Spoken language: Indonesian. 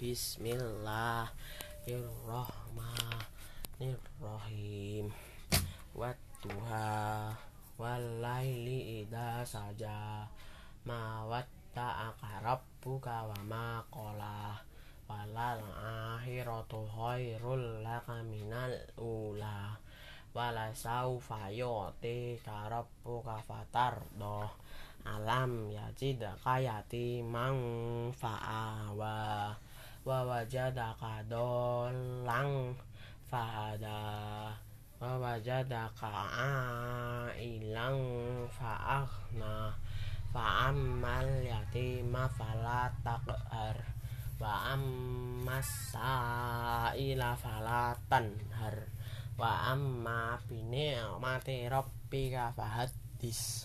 Bismillahirrahmanirrahim Wattuha Walaili idha saja Ma watta'aka rabbuka wa ma qala. Walal akhiratu khairul laka minal ula. Wala sawfa yu'tika rabbuka fatardoh. Alam yajidaka yatiman fa'awa Wa wajadaka dolang fahada Wa wajadaka a'ilang fa'aghna Fa'ammal yatima fala taqhar Wa ammas sa'ila fala tanhar Wa amma bini'mati rabbika fahaddis